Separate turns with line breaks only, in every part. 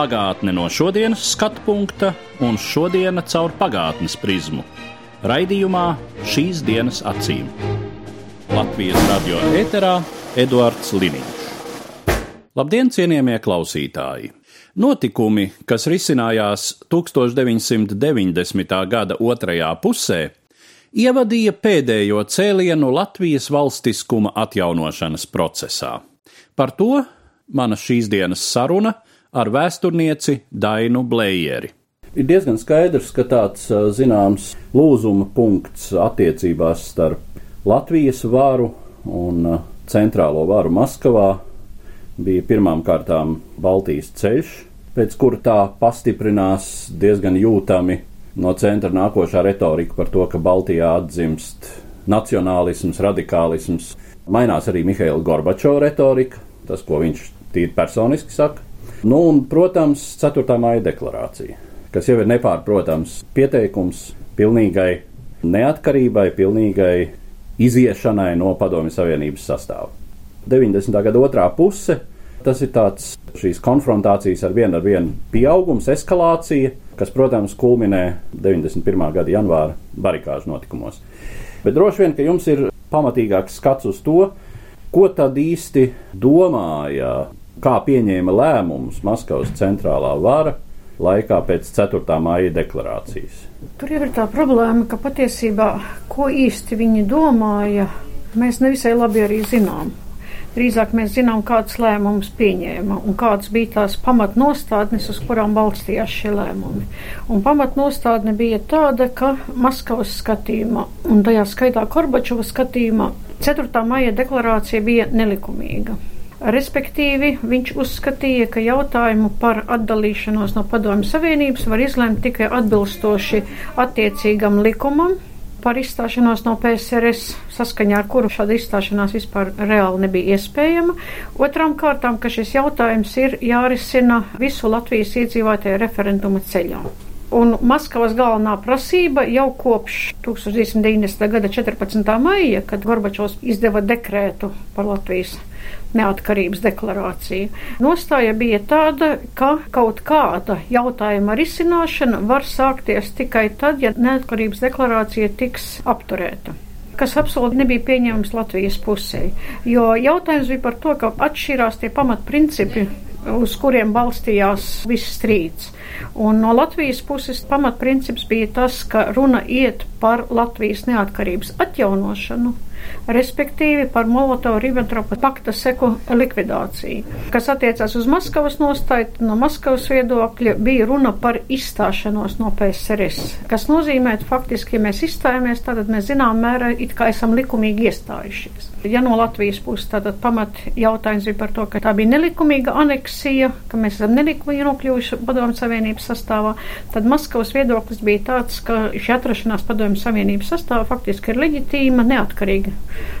Pagātne no šodienas skatu punkta un šodienas caur pagātnes prizmu. Raidījumā šīs dienas acīm. Latvijas radio eterā Eduards Liniņš. Labdien, cienījamie klausītāji! Notikumi, kas risinājās 1990. gada otrajā pusē, ievadīja pēdējo cēlienu Latvijas valstiskuma atjaunošanas procesā. Par to mana šīs dienas saruna ar vēsturnieci Dainu Blējeri. Ir diezgan skaidrs, ka tāds zināms lūzuma punkts attiecībās starp Latvijas varu un centrālo varu Maskavā bija pirmām kārtām Baltijas ceļš, pēc kura tā pastiprinās diezgan jūtami no centra nākošā retorika par to, ka Baltijā atzimst nacionālisms, radikālisms. Mainās arī Mihaila Gorbačova retorika, tas, ko viņš tīri personiski saka. Nu, un, protams, 4. maija deklarācija, kas jau ir nepārprotams pieteikums pilnīgai neatkarībai, pilnīgai iziešanai no Padomju Savienības sastāvā. 90. gada otrā puse tas ir tāds šīs konfrontācijas ar vienu ar vienu pieaugums, eskalācija, kas, protams, kulminē 91. gada janvāra barikāžu notikumos. Bet droši vien, ka jums ir pamatīgāks skats uz to, ko tad īsti domāja, kā pieņēma lēmumus Maskavas centrālā vara laikā pēc 4. maija deklarācijas.
Tur jau ir tā problēma, ka patiesībā, ko īsti viņi domāja, mēs nevisai labi arī zinām. Drīzāk mēs zinām, kādas lēmumus pieņēma un kādas bija tās pamatnostādnes, uz kurām balstījās šie lēmumi. Un pamatnostādne bija tāda, ka Maskavas skatījumā, un tajā skaitā Korbačova skatījumā, 4. maija deklarācija bija nelikumīga. Respektīvi, viņš uzskatīja, ka jautājumu par atdalīšanos no Padomju Savienības var izlemt tikai atbilstoši attiecīgam likumam, par izstāšanos no PSRS, saskaņā ar kuru šāda izstāšanās vispār reāli nebija iespējama. Otrām kārtām, ka šis jautājums ir jārisina visu Latvijas iedzīvotāju referenduma ceļā. Un Maskavas galvenā prasība jau kopš 1990. gada 14. maija, kad Gorbačovs izdeva dekrētu par Latvijas neatkarības deklarāciju. Nostāja bija tāda, ka kaut kāda jautājuma risināšana var sākties tikai tad, ja neatkarības deklarācija tiks apturēta kas absolūti nebija pieņemams Latvijas pusē. Jo jautājums bija par to, ka atšķirās tie pamatprincipi, uz kuriem balstījās viss strīds. Un no Latvijas puses pamatprincips bija tas, ka runa iet par Latvijas neatkarības atjaunošanu respektīvi par Molotovu-Ribbentropa pakta seku likvidāciju. Kas attiecās uz Maskavas nostāju, no Maskavas viedokļa bija runa par izstāšanos no PSRS, kas nozīmē, faktiski, ja mēs izstājamies, tad mēs zinām mērā it kā esam likumīgi iestājušies. Ja no Latvijas puses tātad pamat jautājums bija par to, ka tā bija nelikumīga aneksija, ka mēs esam nelikumīgi nokļuvuši Padomju Savienības sastāvā, tad Maskavas viedoklis bija tāds, ka šī atrašanās Padomju Savienības sastāvā faktiski ir leģitīma, neatkarīga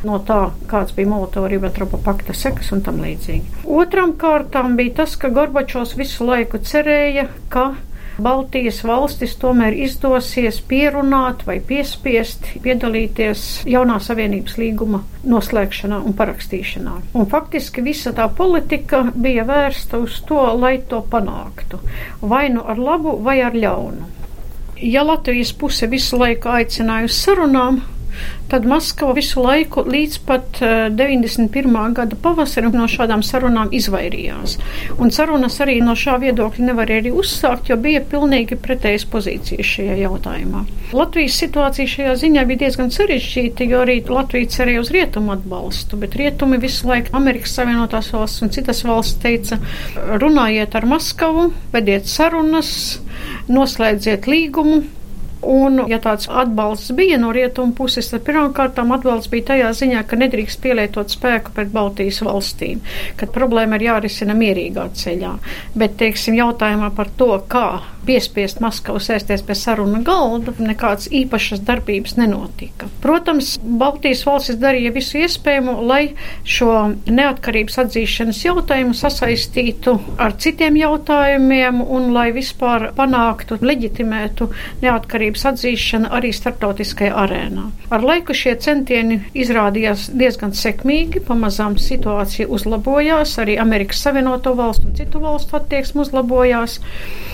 no tā, kāds bija Molotova-Ribbentropa pakta sekas un tam līdzīgi. Otram kārtām bija tas, ka Gorbačovs visu laiku cerēja, ka Baltijas valstis tomēr izdosies pierunāt vai piespiest piedalīties jaunā savienības līguma noslēgšanā un parakstīšanā. Un faktiski visa tā politika bija vērsta uz to, lai to panāktu. Vai nu ar labu, vai ar ļaunu. Ja Latvijas puse visu laiku aicināja uz sarunām, tad Maskava visu laiku līdz pat 91. gada pavasarim no šādām sarunām izvairījās. Un sarunas arī no šā viedokļa nevarēja arī uzsākt, jo bija pilnīgi pretējas pozīcijas šajā jautājumā. Latvijas situācija šajā ziņā bija diezgan sarežģīta, jo arī Latvija cerēja uz rietumu atbalstu, bet rietumi visu laiku Amerikas Savienotās valsts un citas valsts teica, runājiet ar Maskavu, vediet sarunas, noslēdziet līgumu, Un, ja tāds atbalsts bija no rietumu puses, tad pirmkārt atbalsts bija tajā ziņā, ka nedrīkst pielietot spēku pret Baltijas valstīm, kad problēma ir jārisina mierīgā ceļā. Bet, teiksim, jautājumā par to, kā piespiest Maskavu sēsties pie saruna galda, nekādas īpašas darbības nenotika. Protams, Baltijas valstis darīja visu iespējamo, lai šo neatkarības atzīšanas jautājumu sasaistītu ar citiem jautājumiem un lai vispār panāktu, leģitimētu neatkarības atzīšanu arī starptautiskajā arēnā. Ar laiku šie centieni izrādījās diezgan sekmīgi, pamazām situācija uzlabojās, arī Amerikas Savienoto valstu un citu valstu attieksme uzlabojās.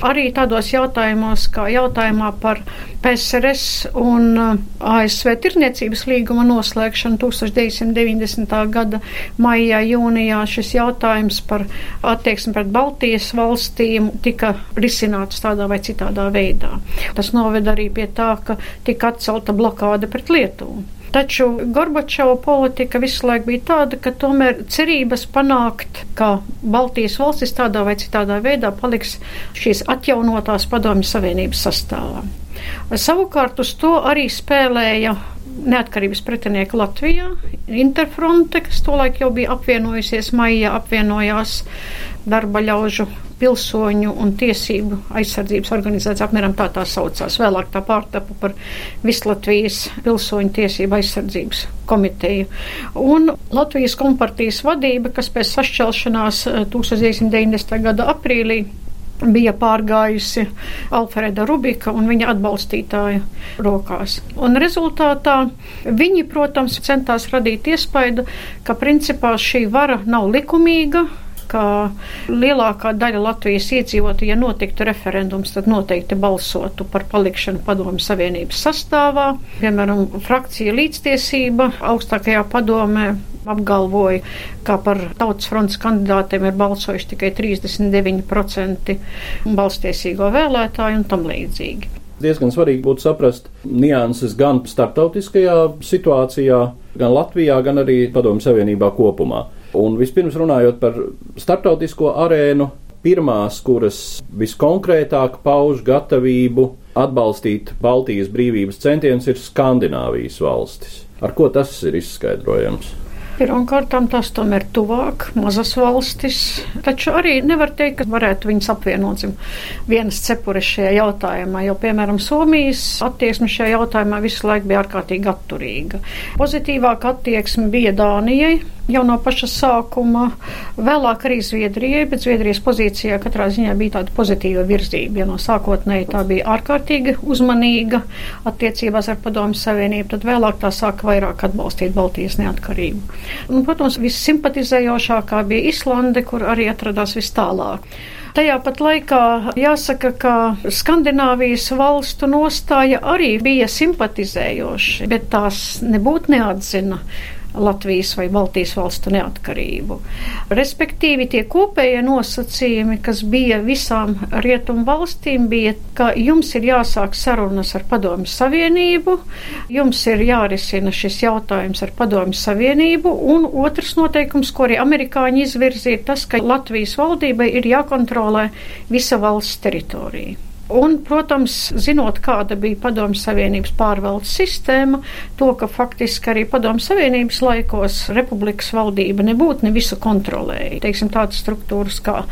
Arī tādos jautājumos, kā jautājumā par PSRS un uh, ASV tirniecības līguma noslēgšanu 1990. gada maijā, jūnijā, šis jautājums par attieksmi pret Baltijas valstīm tika risināts tādā vai citādā veidā. Tas noveda arī pie tā, ka tika atcelta blokāde pret Lietuvu. Taču Gorbačova politika visu laiku bija tāda, ka tomēr cerības panākt, ka Baltijas valstis tādā vai citādā veidā paliks šīs atjaunotās padomju savienības sastāvā. Savukārt uz to arī spēlēja neatkarības pretinieki Latvijā, Interfronte, kas tolaik jau bija apvienojusies, maijā apvienojās darba ļaužu pilsoņu un tiesību aizsardzības organizācija, apmēram tā tā saucās. Vēlāk tā pārtapa par Vislatvijas pilsoņu tiesību aizsardzības komiteju. Un Latvijas kompartijas vadība, kas pēc sašķelšanās 1990. gada aprīlī bija pārgājusi Alfreda Rubika un viņa atbalstītāju rokās. Un rezultātā viņi, protams, centās radīt iespaidu, ka principā šī vara nav likumīga, ka lielākā daļa Latvijas iedzīvotāju, ja notiktu referendums, tad noteikti balsotu par palikšanu Padomju Savienības sastāvā. Piemēram, frakcija līdztiesība augstākajā padomē apgalvoja, ka par tautas fronts kandidātiem ir balsojuši tikai 39% balstiesīgo vēlētāju un tam līdzīgi.
Diezgan svarīgi būtu saprast nianses gan starptautiskajā situācijā, gan Latvijā, gan arī Padomju Savienībā kopumā. Un vispirms runājot par starptautisko arēnu, pirmās, kuras viskonkrētāk pauž gatavību atbalstīt Baltijas brīvības centienus, ir Skandināvijas valstis. Ar ko tas ir izskaidrojams?
Pirmkārt, tas tomēr ir tuvāk, mazas valstis. Taču arī nevar teikt, ka varētu viņas apvienot vienas cepures šajā jautājumā, jo, piemēram, Somijas attieksme šajā jautājumā visu laiku bija ārkārtīgi atturīga. Pozitīvāka attieksme bija Dānijai, jau no paša sākuma. Vēlāk arī Zviedrijai, bet Zviedrijas pozīcijā katrā ziņā bija tāda pozitīva virzība. Ja no sākotnēji tā bija ārkārtīgi uzmanīga attiecībās ar Padomju Savienību, tad vēlāk tā sāka vairāk atbalstīt Baltijas neatkarību. Un, protams, vissimpatizējošākā bija Islande, kur arī atradās vis tālāk. Tajā pat laikā jāsaka, ka Skandināvijas valstu nostāja arī bija simpatizējoša, bet tās nebūtu neatzina Latvijas vai Baltijas valstu neatkarību. Respektīvi, tie kopējie nosacījumi, kas bija visām rietumu valstīm, bija, ka jums ir jāsāk sarunas ar Padomju Savienību, jums ir jārisina šis jautājums ar Padomju Savienību, un otrs noteikums, ko arī amerikāņi izvirzīja, tas, ka Latvijas valdībai ir jākontrolē visa valsts teritorija. Un, protams, zinot, kāda bija Padomju Savienības pārvaldes sistēma, to, ka faktiski arī Padomju Savienības laikos republikas valdība nebūtu ne visu kontrolēja. Teiksim, tādas struktūras kā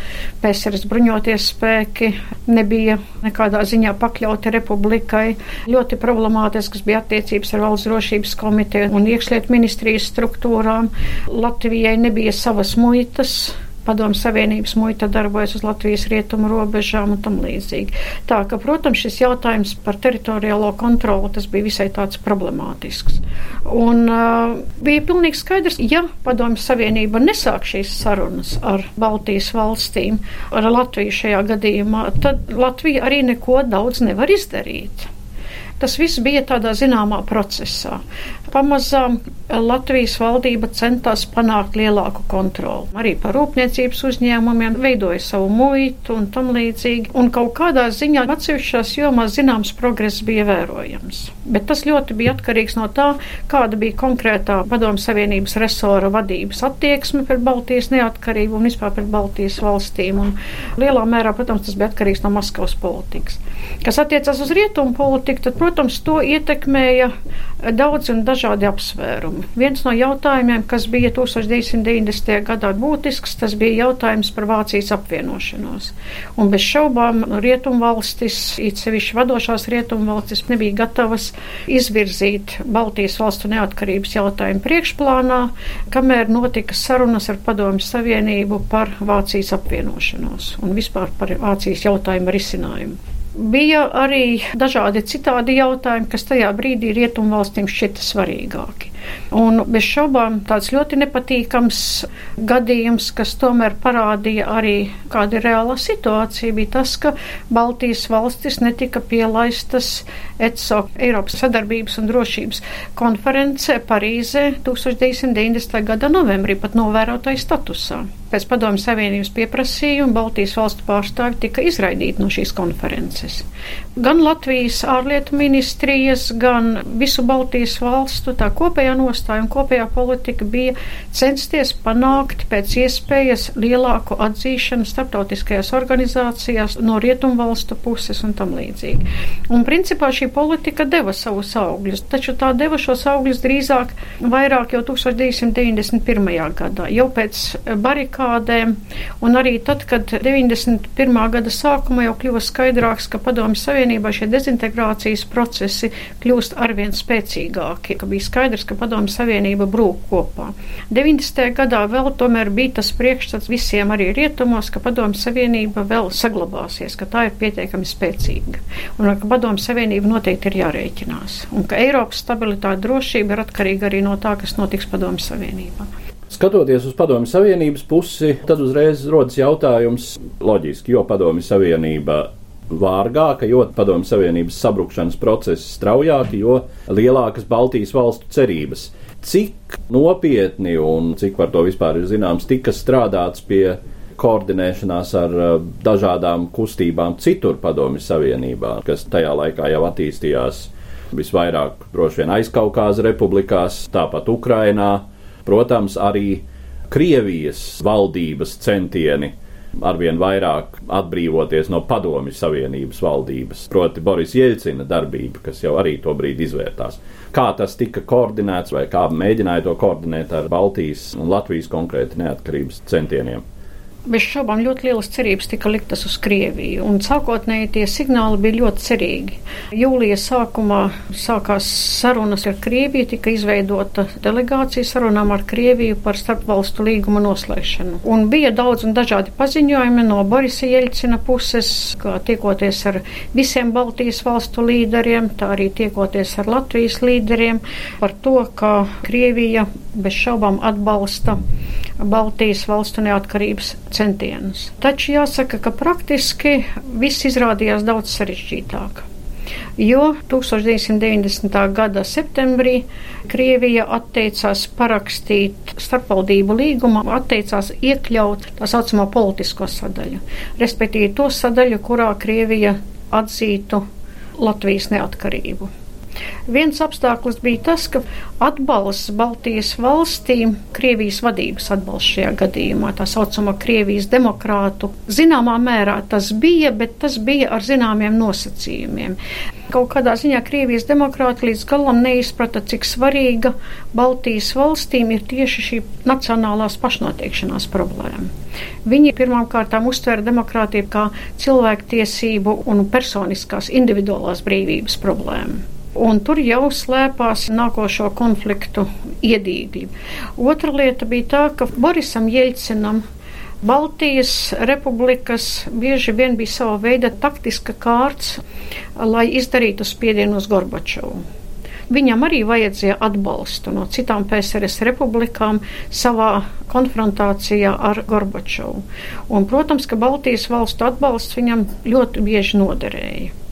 PSRS bruņoties spēki nebija nekādā ziņā pakļauti republikai. Ļoti problemātisks bija attiecības ar valsts drošības komiteju un iekšlietu ministrijas struktūrām. Latvijai nebija savas muitas Padomu Savienības muita darbojas uz Latvijas rietumu robežām un tam līdzīgi. Tā ka, protams, šis jautājums par teritoriālo kontroli tas bija visai tāds problemātisks. Un uh, bija pilnīgi skaidrs, ja Padomu Savienība nesāk šīs sarunas ar Baltijas valstīm, ar Latviju šajā gadījumā, tad Latvija arī neko daudz nevar izdarīt. Tas viss bija tādā zināmā procesā. Pamazām Latvijas valdība centās panākt lielāku kontroli. Arī par rūpniecības uzņēmumiem veidoja savu muitu un tam līdzīgi. Un kaut kādā ziņā atsevišķās jomās zināms progress bija vērojams. Bet tas ļoti bija atkarīgs no tā, kāda bija konkrētā Padomu Savienības resora vadības attieksme pret Baltijas neatkarību un vispār pret Baltijas valstīm. Un lielā mērā, protams, tas bija atkarīgs no Maskavas politikas. Kas attiecas uz rietumu politiku, tad, protams, to ietekmēja daudz un dažādi dažādi apsvērumi. Viens no jautājumiem, kas bija 1990. gadā būtisks, tas bija jautājums par Vācijas apvienošanos. Un bez šaubām rietumvalstis, it sevišķi vadošās rietumvalstis, nebija gatavas izvirzīt Baltijas valstu neatkarības jautājumu priekšplānā, kamēr notika sarunas ar Padomju Savienību par Vācijas apvienošanos un vispār par Vācijas jautājumu risinājumu. Bija arī dažādi citādi jautājumi, kas tajā brīdī rietumvalstīm šķita svarīgāki. Un bez šaubām tāds ļoti nepatīkams gadījums, kas tomēr parādīja arī kāda ir reāla situācija, bija tas, ka Baltijas valstis netika pielaistas ECO Eiropas sadarbības un drošības konferencē Parīzē 1990. gada novembrī pat novērotāju statusā. Pēc padomju Savienības pieprasījuma Baltijas valstu pārstāvi tika izraidīti no šīs konferences. Gan Latvijas ārlietu ministrijas, gan visu Baltijas valstu tā kopējā nostāja un kopējā politika bija censties panākt pēc iespējas lielāku atzīšanu starptautiskajās organizācijās no rietumvalstu puses un tam līdzīgi. Un principā šī politika deva savus augļus, taču tā deva šos augļus drīzāk vairāk jau 1991. gadā, jau pēc barikā blokādēm, un arī tad, kad 91. gada sākumā jau kļuva skaidrāks, ka Padomju Savienībā šie dezintegrācijas procesi kļūst arvien spēcīgāki, ka bija skaidrs, ka Padomju Savienība brūk kopā. 90. gadā vēl tomēr bija tas priekšstats visiem arī rietumos, ka Padomju Savienība vēl saglabāsies, ka tā ir pietiekami spēcīga, un ka Padomju Savienība noteikti ir jārēķinās, un ka Eiropas stabilitāte drošība ir atkarīga arī no tā, kas notiks Padomju Savienībā.
Skatoties uz Padomju Savienības pusi, tad uzreiz rodas jautājums, loģiski, jo Padomju Savienība vārgāka, jo Padomju Savienības sabrukšanas process straujāk, jo lielākas Baltijas valstu cerības. Cik nopietni un cik par to vispār ir zināms, tika strādāts pie koordinēšanās ar uh, dažādām kustībām citur Padomju Savienībā, kas tajā laikā jau attīstījās visvairāk droši vien aizkaukāza republikās, tāpat Ukrainā Protams, arī Krievijas valdības centieni arvien vairāk atbrīvoties no padomju savienības valdības, proti Boris Jelcina darbība, kas jau arī to brīdi izvērtās. Kā tas tika koordinēts vai kā mēģināja to koordinēt ar Baltijas un Latvijas konkrēti neatkarības centieniem?
Bez šaubām ļoti lielas cerības tika liktas uz Krieviju, un sākotnēji tie signāli bija ļoti cerīgi. Jūlija sākumā sākās sarunas ar Krieviju, tika izveidota delegācija sarunām ar Krieviju par starpvalstu līguma noslēgšanu. Un bija daudz un dažādi paziņojumi no Borisa Jeļcina puses, kā tiekoties ar visiem Baltijas valstu līderiem, tā arī tiekoties ar Latvijas līderiem par to, ka Krievija bez šaubām atbalsta Baltijas valstu neatkarības centienus. Taču jāsaka, ka praktiski viss izrādījās daudz sarežģītāk. Jo 1990. gada septembrī Krievija atteicās parakstīt starpvaldību līgumu, atteicās iekļaut tā saucamo politisko sadaļu, respektīvi to sadaļu, kurā Krievija atzītu Latvijas neatkarību. Viens apstākļus bija tas, ka atbalsts Baltijas valstīm, Krievijas vadības atbalsts šajā gadījumā, tā saucamā Krievijas demokrātu, zināmā mērā tas bija, bet tas bija ar zināmiem nosacījumiem. Kaut kādā ziņā Krievijas demokrāti līdz galam neizprata, cik svarīga Baltijas valstīm ir tieši šī nacionālās pašnoteikšanās problēma. Viņi pirmām kārtām uztvēra demokrātiju kā cilvēktiesību un personiskās individuālās brīvības problēmu un tur jau slēpās nākošo konfliktu iedīgļi. Otra lieta bija tā, ka Borisam Jeļcinam Baltijas republikas bieži vien bija sava veida taktiska kārts, lai izdarītu spiedienu uz Gorbačovu. Viņam arī vajadzēja atbalstu no citām PSRS republikām savā konfrontācijā ar Gorbačovu. Un, protams, ka Baltijas valstu atbalsts viņam ļoti bieži noderēja.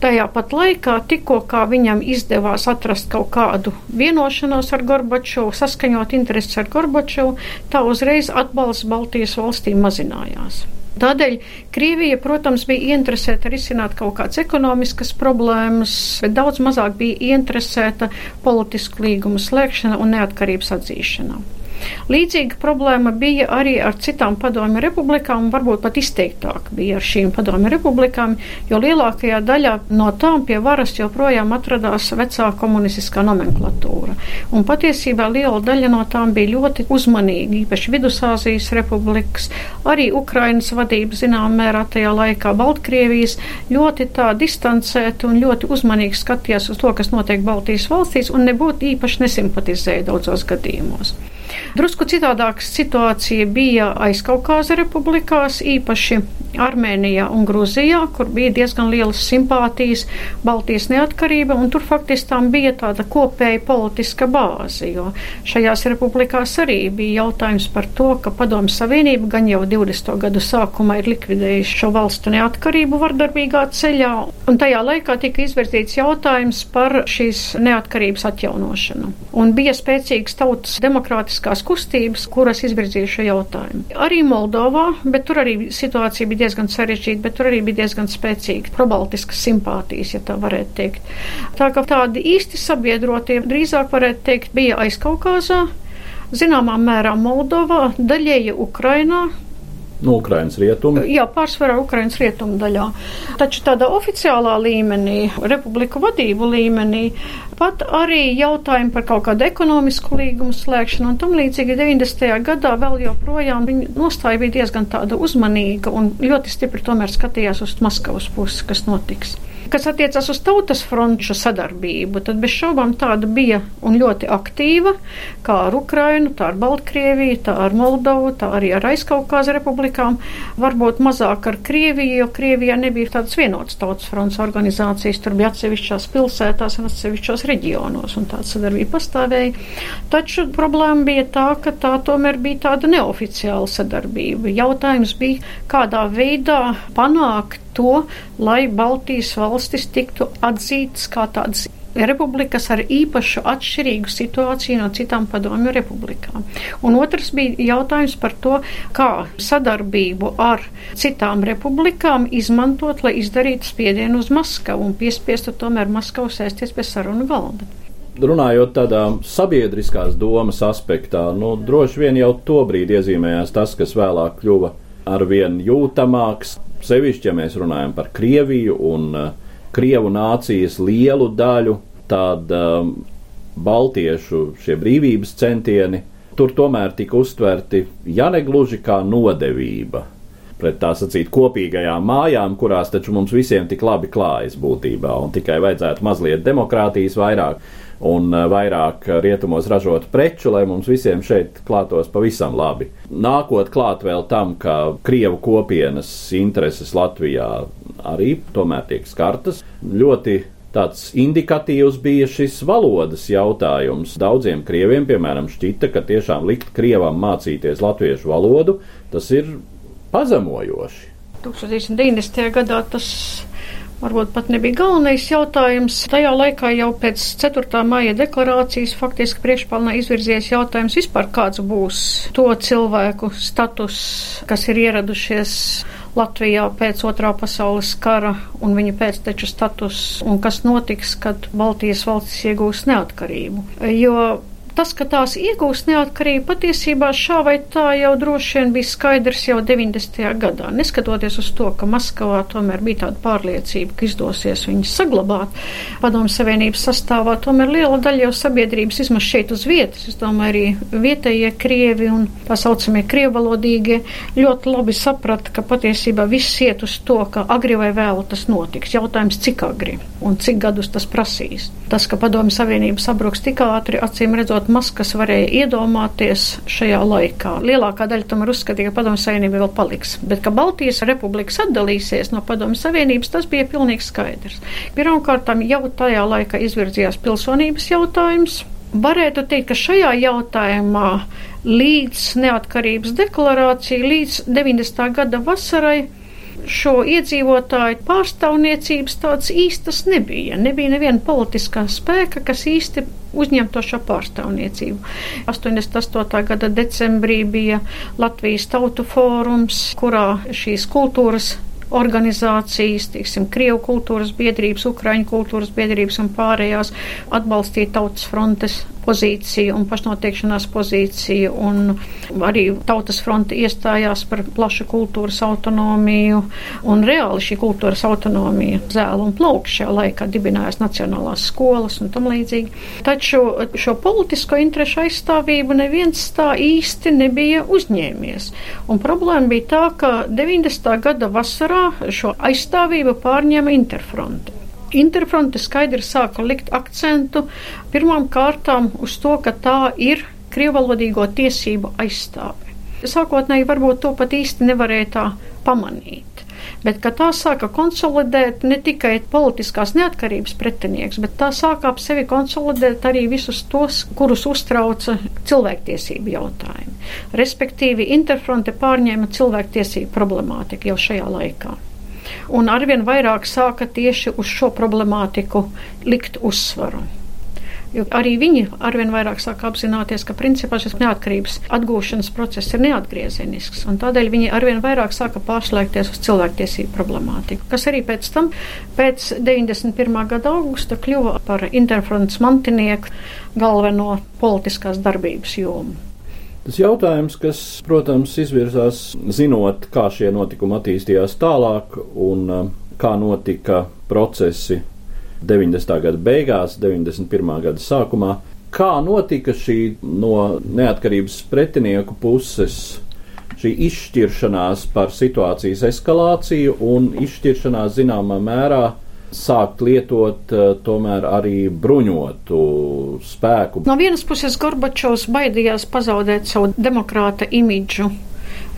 Tajā pat laikā, tikko viņam izdevās atrast kaut kādu vienošanos ar Gorbačovu, saskaņot intereses ar Gorbačovu, tā uzreiz atbalsts Baltijas valstīm mazinājās. Tādēļ Krievija, protams, bija interesēta risināt kaut kādas ekonomiskas problēmas, bet daudz mazāk bija interesēta politisku līgumu slēgšana un neatkarības atzīšana. Līdzīga problēma bija arī ar citām padomju republikām, varbūt pat izteiktāk bija ar šīm padomju republikām, jo lielākajā daļā no tām pie varas joprojām atradās vecā komunistiskā nomenklatūra. Un patiesībā liela daļa no tām bija ļoti uzmanīgi, īpaši Vidusāzijas republikas, arī Ukrainas vadība zināmā mērā tajā laikā, Baltkrievijas ļoti tā distancēti un ļoti uzmanīgi skatījās uz to, kas notiek Baltijas valstīs, un nebūtu īpaši nesimpatizēja daudzos gadījumos. Drusku citādāka situācija bija aizkaukāza republikās, īpaši Armēnijā un Gruzijā, kur bija diezgan lielas simpātijas Baltijas neatkarība, un tur faktiski tām bija tāda kopēja politiska bāze, jo šajās republikās arī bija jautājums par to, ka Padomju Savienība gan jau 20. gadu sākumā ir likvidējusi šo valstu neatkarību vardarbīgā ceļā, un tajā laikā tika izvirzīts jautājums par šīs neatkarības atjaunošanu. Un bija spēcīgas tautas demokrātiskās kustības, kuras izvirzīja šo jautājumu. Arī Moldovā, bet tur arī situācija bija diezgan sarežģīta, bet tur arī bija diezgan spēcīga probaltiskas simpātijas, ja tā varētu teikt. Tā kā tādi īsti sabiedrotie drīzāk varētu teikt bija aizkaukāzā, zināmā mērā Moldovā, daļēji Ukrainā,
no Ukrainas rietumu.
Jā, pārsvarā Ukrainas rietumu daļā. Taču tādā oficiālā līmenī, republiku vadību līmenī, pat arī jautājumi par kaut kādu ekonomisku līgumu slēgšanu un tam līdzīgi 90. gadā vēl joprojām viņa nostāja bija diezgan tāda uzmanīga un ļoti stipri tomēr skatījās uz Maskavas pusi, kas notiks. Kas attiecas uz tautas fronču sadarbību, tad bez šaubām tāda bija un ļoti aktīva, kā ar Ukrainu, tā ar Baltkrieviju, tā ar Moldovu, tā arī ar Aizkaukās republikām. Varbūt mazāk ar Krieviju, jo Krievijā nebija tādas vienotas tautas fronts organizācijas, tur bija atsevišķās pilsētās un atsevišķos reģionos, un tāda sadarbība pastāvēja. Taču problēma bija tā, ka tā tomēr bija tāda neoficiāla sadarbība. Jautājums bija, kādā veidā panākt to, lai Baltijas valstis tiktu atzītas kā tādas republikas ar īpašu atšķirīgu situāciju no citām padomju republikām. Un otrs bija jautājums par to, kā sadarbību ar citām republikām izmantot, lai izdarītu spiedienu uz Maskavu un piespiestu tomēr Maskavu sēsties pie sarunu galda.
Runājot tādā sabiedriskās domas aspektā, nu, droši vien jau to brīdi iezīmējās tas, kas vēlāk kļuva arvien jūtamāks, Sevišķi, ja mēs runājam par Krieviju un uh, Krievu nācijas lielu daļu, tad um, Baltiešu šie brīvības centieni tur tomēr tika uztverti, ja ne gluži kā nodevība pret tā sacīt kopīgajām mājām, kurās taču mums visiem tik labi klājas būtībā, un tikai vajadzētu mazliet demokrātijas vairāk un eh, vairāk rietumos ražotu preču, lai mums visiem šeit klātos pavisam labi. Nākot klāt vēl tam, ka Krievu kopienas intereses Latvijā arī tomēr tiek skartas, ļoti tāds indikatīvs bija šis valodas jautājums. Daudziem krieviem, piemēram, šķita, ka tiešām likt krievam mācīties latviešu valodu, tas ir pazemojoši.
1990. gadā tas varbūt pat nebija galvenais jautājums. Tajā laikā jau pēc 4. maija deklarācijas faktiski priekšpalnā izvirzies jautājums vispār kāds būs to cilvēku status, kas ir ieradušies Latvijā pēc otrā pasaules kara un viņa pēcteču status un kas notiks, kad Baltijas valstis iegūs neatkarību. Jo tas, ka tās iegūst neatkarību, patiesībā šā vai tā jau droši vien bija skaidrs jau 90. gadā. Neskatoties uz to, ka Maskavā tomēr bija tāda pārliecība, ka izdosies viņus saglabāt padomu savienības sastāvā, tomēr liela daļa jau sabiedrības vismaz šeit uz vietas, es domāju, arī vietējie krievi un tā saucamie krievalodīgie ļoti labi saprata, ka patiesībā viss iet uz to, ka agri vai vēlu tas notiks. Jautājums, cik agri un cik gadus tas prasīs. Tas, ka padomu savienības sabruks tik ātri, acīm redzot, maz kas varēja iedomāties šajā laikā. Lielākā daļa tomēr uzskatīja, ka Padomju Savienība vēl paliks, bet ka Baltijas republikas atdalīsies no Padomju Savienības, tas bija pilnīgi skaidrs. Pirmkārt, jau tajā laikā izvirzījās pilsonības jautājums. Varētu teikt, ka šajā jautājumā līdz neatkarības deklarācija, līdz 90. gada vasarai šo iedzīvotāju pārstāvniecības tādas īstas nebija. Nebija neviena politiskā spēka, kas īsti uzņemto šo pārstāvniecību. 88. gada decembrī bija Latvijas tautu fórums, kurā šīs kultūras organizācijas, tiksim, Krievu kultūras biedrības, Ukraiņu kultūras biedrības un pārējās atbalstīja tautas frontes pozīciju un pašnoteikšanās pozīciju, un arī Tautas fronte iestājās par plašu kultūras autonomiju, un reāli šī kultūras autonomija zēla un plaukš šajā laikā dibinājās nacionālās skolas un tam līdzīgi. Taču šo politisko interešu aizstāvību neviens tā īsti nebija uzņēmies. Un problēma bija tā, ka 90. gada vasarā šo aizstāvību pārņēma Interfronte. Interfronte skaidri sāka likt akcentu pirmām kārtām uz to, ka tā ir krievalodīgo tiesību aizstāve. Sākotnēji varbūt to pat īsti nevarēja tā pamanīt. Bet tā sāka konsolidēt ne tikai politiskās neatkarības pretinieks, bet tā sāka ap sevi konsolidēt arī visus tos, kurus uztrauca cilvēktiesību jautājumi. Respektīvi, Interfronte pārņēma cilvēktiesību problemātiku jau šajā laikā un arvien vairāk sāka tieši uz šo problemātiku likt uzsvaru. Jo arī viņi arvien vairāk sāk apzināties, ka principā šis neatkarības atgūšanas process ir neatgriezenisks, tādēļ viņi arvien vairāk sāka pārslēgties uz cilvēktiesību problemātiku, kas arī pēc tam, pēc 91. gada augusta, kļuva par interfronts mantinieku galveno politiskās darbības jomu.
Tas jautājums, kas, protams, izvirzās zinot, kā šie notikumi attīstījās tālāk un uh, kā notika procesi 90. gada beigās, 91. gada sākumā, kā notika šī no neatkarības pretinieku puses šī izšķiršanās par situācijas eskalāciju un izšķiršanās zināmā mērā sākt lietot eh, tomēr arī bruņotu spēku.
No vienas puses Gorbačovs baidījās pazaudēt savu demokrāta imidžu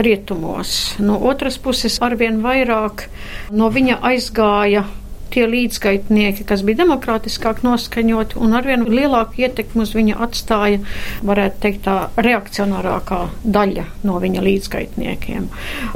rietumos, no otras puses arvien vairāk no viņa aizgāja tie līdzgaitnieki, kas bija demokrātiskāk noskaņoti un arvien lielāku ietekmi uz viņu atstāja, varētu teikt, tā reakcionārākā daļa no viņa līdzgaitniekiem.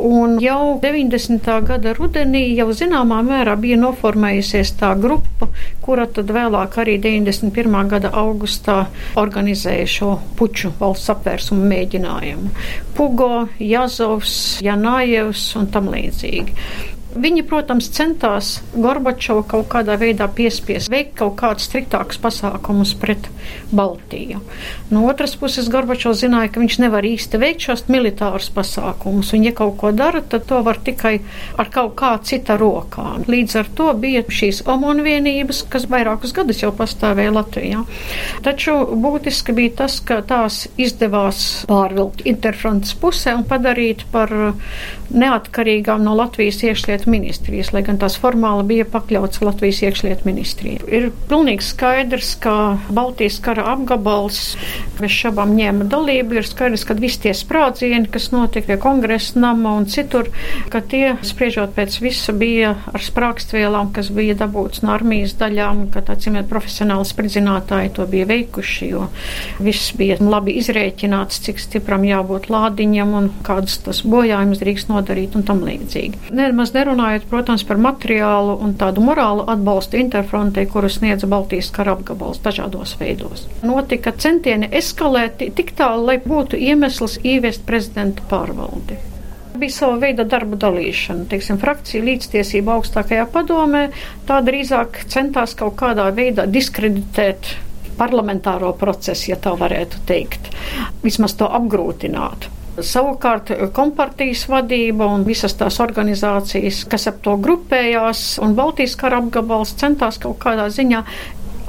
Un jau 90. gada rudenī jau zināmā mērā bija noformējusies tā grupa, kura tad vēlāk arī 91. gada augustā organizēja šo puču valsts apvērsumu mēģinājumu. Pugo, Jazovs, Janājevs un tam līdzīgi. Viņi, protams, centās Gorbačovu kaut kādā veidā piespiest veikt kaut kādus striktākus pasākumus pret Baltiju. No otras puses, Gorbačovs zināja, ka viņš nevar īsti veikt šos militārus pasākumus, un ja kaut ko dara, tad to var tikai ar kaut kā cita rokā. Līdz ar to bija šīs OMON vienības, kas vairākus gadus jau pastāvēja Latvijā. Taču būtiski bija tas, ka tās izdevās pārvilkt interfrontes pusē un padarīt par neatkarīgām no Latvijas iekšlietu iekšlietu ministrijas, lai gan tās formāli bija pakļauts Latvijas iekšlietu ministrijai. Ir pilnīgi skaidrs, ka Baltijas kara apgabals bez šabām ņēma dalību. Ir skaidrs, ka visi tie sprādzieni, kas notika pie kongresa nama un citur, ka tie, spriežot pēc visa, bija ar sprākstvielām, kas bija dabūts no armijas daļām, ka tā cimēt profesionāli spridzinātāji to bija veikuši, jo viss bija labi izrēķināts, cik stipram jābūt lādiņam un kādas tas bojājums drīkst nodarīt un tam līdzīgi. Nemaz nerunājot nerunājot, protams, par materiālu un tādu morālu atbalstu interfrontei, kuru sniedza Baltijas kara apgabals dažādos veidos. Notika centieni eskalēt tik tālu, lai būtu iemesls ieviest prezidenta pārvaldi bija sava veida darba dalīšana. Teiksim, frakcija līdztiesība augstākajā padomē tā drīzāk centās kaut kādā veidā diskreditēt parlamentāro procesu, ja tā varētu teikt, vismaz to apgrūtināt. Savukārt kompartijas vadība un visas tās organizācijas, kas ap to grupējās, un Baltijas kara apgabals centās kaut kādā ziņā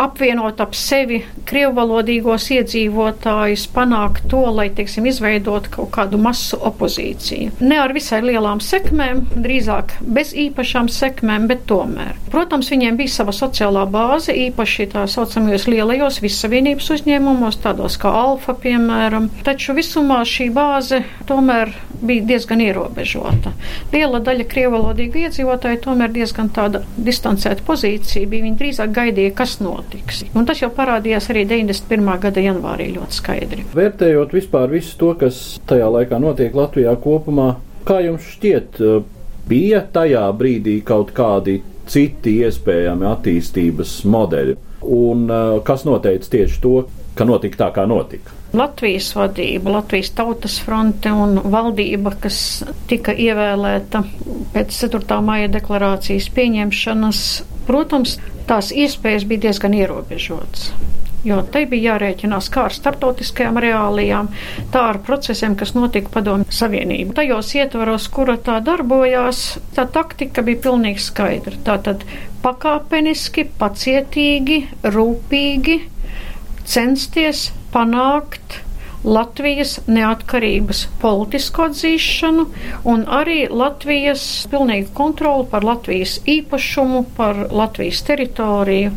apvienot ap sevi krievvalodīgos iedzīvotājus, panākt to, lai, teiksim, izveidot kaut kādu masu opozīciju. Ne ar visai lielām sekmēm, drīzāk bez īpašām sekmēm, bet tomēr. Protams, viņiem bija sava sociālā bāze, īpaši tā saucamajos lielajos vissavienības uzņēmumos, tādos kā Alfa, piemēram, taču visumā šī bāze tomēr bija diezgan ierobežota. Liela daļa krievalodīgu iedzīvotāju tomēr diezgan tāda distancēta pozīcija bija. Viņi drīzāk gaidīja, kas notiks. Un tas jau parādījās arī 91. gada janvārī ļoti skaidri.
Vērtējot vispār visu to, kas tajā laikā notiek Latvijā kopumā, kā jums šķiet, bija tajā brīdī kaut kādi citi iespējami attīstības modeļi? Un kas noteica tieši to, ka notika tā, kā notika?
Latvijas vadība, Latvijas tautas fronte un valdība, kas tika ievēlēta pēc 4. maija deklarācijas pieņemšanas, protams, tās iespējas bija diezgan ierobežotas. jo te bija jārēķinās kā ar startautiskajām reālijām, tā ar procesiem, kas notika padomju savienību. Tajos ietvaros, kura tā darbojās, tā taktika bija pilnīgi skaidra. Tātad pakāpeniski, pacietīgi, rūpīgi censties panākt Latvijas neatkarības politisku atzīšanu un arī Latvijas pilnīgu kontroli par Latvijas īpašumu, par Latvijas teritoriju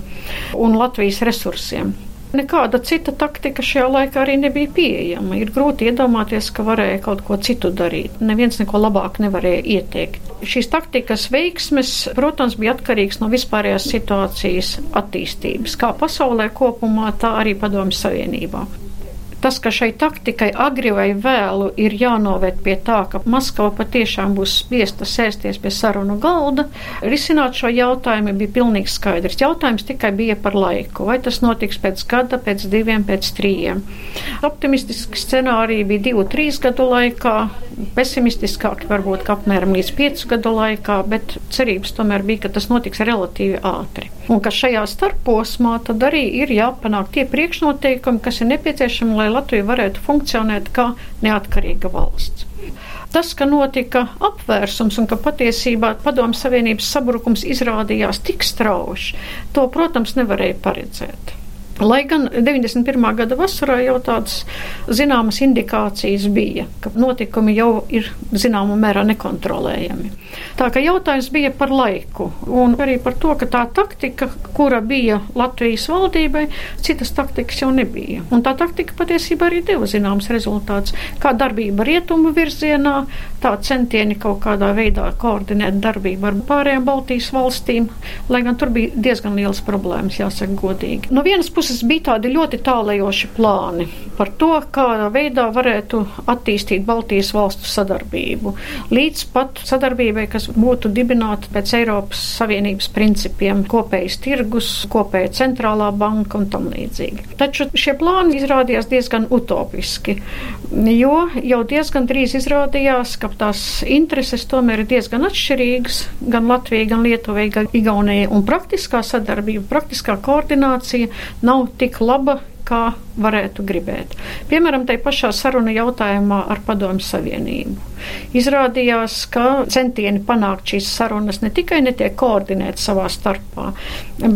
un Latvijas resursiem. Nekāda cita taktika šajā laikā arī nebija pieejama. Ir grūti iedomāties, ka varēja kaut ko citu darīt. Neviens neko labāk nevarēja ieteikt. Šīs taktikas veiksmes, protams, bija atkarīgs no vispārējās situācijas attīstības, kā pasaulē kopumā, tā arī Padomju Savienībā. Tas, ka šai taktikai agri vai vēlu ir jānovērt pie tā, ka Maskava patiešām būs spiesta sēsties pie sarunu galda, risināt šo jautājumu bija pilnīgi skaidrs. Jautājums tikai bija par laiku. Vai tas notiks pēc gada, pēc diviem, pēc trījiem? Optimistiski scenāriji bija divu, trīs gadu laikā, pesimistiskāki varbūt apmēram līdz piecu gadu laikā, bet cerības tomēr bija, ka tas notiks relatīvi ātri. Un ka šajā starposmā tad arī ir jāpanāk tie priekšnoteikumi, kas ir nepieciešami, lai Latvija varētu funkcionēt kā neatkarīga valsts. Tas, ka notika apvērsums un ka patiesībā Padomju Savienības sabrukums izrādījās tik strauji, to, protams, nevarēja paredzēt. Lai gan 91. gada vasarā jau tādas zināmas indikācijas bija, ka notikumi jau ir zināmā mērā nekontrolējami. Tā ka jautājums bija par laiku un arī par to, ka tā taktika, kura bija Latvijas valdībai, citas taktikas jau nebija. Un tā taktika patiesībā arī deva zināms rezultāts. Kā darbība rietumu virzienā, tā centieni kaut kādā veidā koordinēt darbību ar pārējām Baltijas valstīm, lai gan tur bija diezgan liels problēmas, jāsaka godīgi. No vienas puses puses bija tādi ļoti tālējoši plāni par to, kādā veidā varētu attīstīt Baltijas valstu sadarbību. Līdz pat sadarbībai, kas būtu dibināta pēc Eiropas Savienības principiem - kopējs tirgus, kopēja centrālā banka un tam līdzīgi. Taču šie plāni izrādījās diezgan utopiski, jo jau diezgan drīz izrādījās, ka tās intereses tomēr ir diezgan atšķirīgas gan Latvijai, gan Lietuvai, gan Igaunijai, un praktiskā sadarbība, praktiskā koordinācija nav nav tik laba, kā varētu gribēt. Piemēram, tai pašā saruna jautājumā ar Padomu Savienību. Izrādījās, ka centieni panākt šīs sarunas ne tikai netiek koordinēti savā starpā,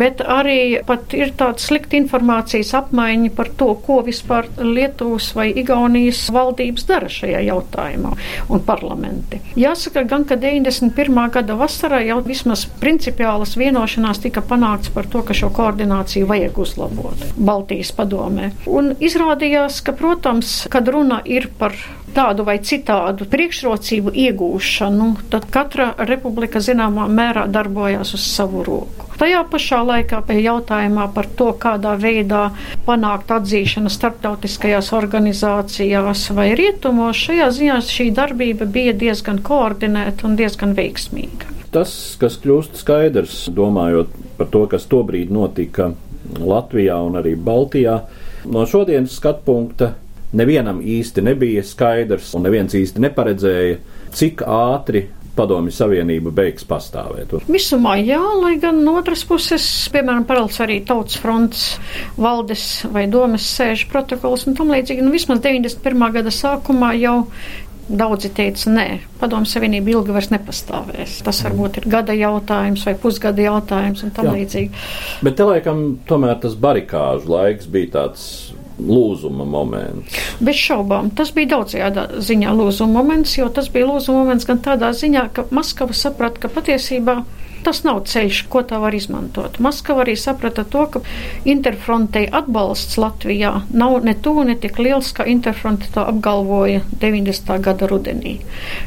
bet arī pat ir tāda slikta informācijas apmaiņa par to, ko vispār Lietuvas vai Igaunijas valdības dara šajā jautājumā un parlamenti. Jāsaka gan, ka 91. gada vasarā jau vismaz principiālas vienošanās tika panākts par to, ka šo koordināciju vajag uzlabot Baltijas padomē. Un izrādījās, ka, protams, kad runa ir par tādu vai citādu priekšrocību iegūšanu, tad katra republika zināmā mērā darbojās uz savu roku. Tajā pašā laikā pie jautājumā par to, kādā veidā panākt atzīšanu starptautiskajās organizācijās vai rietumos, šajā ziņā šī darbība bija diezgan koordinēta un diezgan veiksmīga.
Tas, kas kļūst skaidrs, domājot par to, kas tobrīd notika Latvijā un arī Baltijā, no šodienas skatu punkta nevienam īsti nebija skaidrs, un neviens īsti neparedzēja, cik ātri Padomju Savienība beigs pastāvēt.
Visumā jā, lai gan no otras puses, piemēram, paralēls arī Tautas fronts valdes vai domas sēžu protokols un tam līdzīgi. Nu, vismaz 91. gada sākumā jau Daudzi teica, nē, padomu savienība ilgi vairs nepastāvēs. Tas varbūt ir gada jautājums vai pusgada jautājums un tam līdzīgi.
Bet te laikam tomēr tas barikāžu laiks bija tāds lūzuma moments?
Bez šaubām. Tas bija daudzajā ziņā lūzuma moments, jo tas bija lūzuma moments gan tādā ziņā, ka Maskava saprata, ka patiesībā tas nav ceļš, ko tā var izmantot. Maskava arī saprata to, ka interfrontei atbalsts Latvijā nav ne tuvu, ne tik liels, kā interfronte to apgalvoja 90. gada rudenī.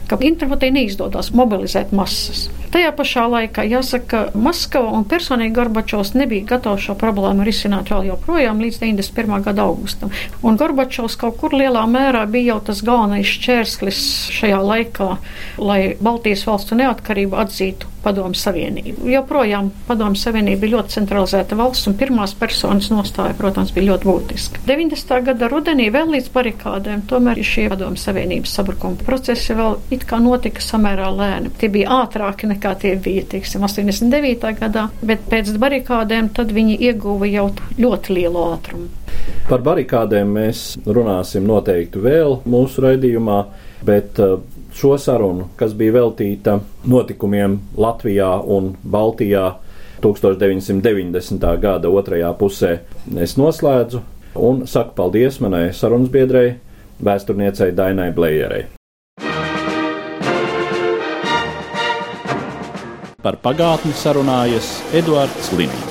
Ka interfrontei neizdodas mobilizēt masas. Tajā pašā laikā jāsaka, ka Maskava un personīgi Gorbačovs nebija gatavs šo problēmu risināt vēl joprojām līdz 91. gada augustam. Un Gorbačovs kaut kur lielā mērā bija jau tas galvenais šķērslis šajā laikā, lai Baltijas valstu neatkarību atzītu Padomu Savienību. Joprojām Padomu Savienība bija ļoti centralizēta valsts, un pirmās personas nostāja, protams, bija ļoti būtiska. 90. gada rudenī vēl līdz barikādēm tomēr šie Padomu Savienības sabrukuma procesi vēl it kā notika samērā lēni. Tie bija ātrāki nekā tie bija, teiksim, 89. gadā, bet pēc barikādēm tad viņi ieguva jau ļoti lielu ātrumu.
Par barikādēm mēs runāsim noteikti vēl mūsu raidījumā, bet uh, šo sarunu, kas bija veltīta notikumiem Latvijā un Baltijā 1990. gada otrajā pusē, es noslēdzu un saku paldies manai sarunas biedrei, vēsturniecei Dainai Blējerei. Par pagātni sarunājas Eduards Līniju.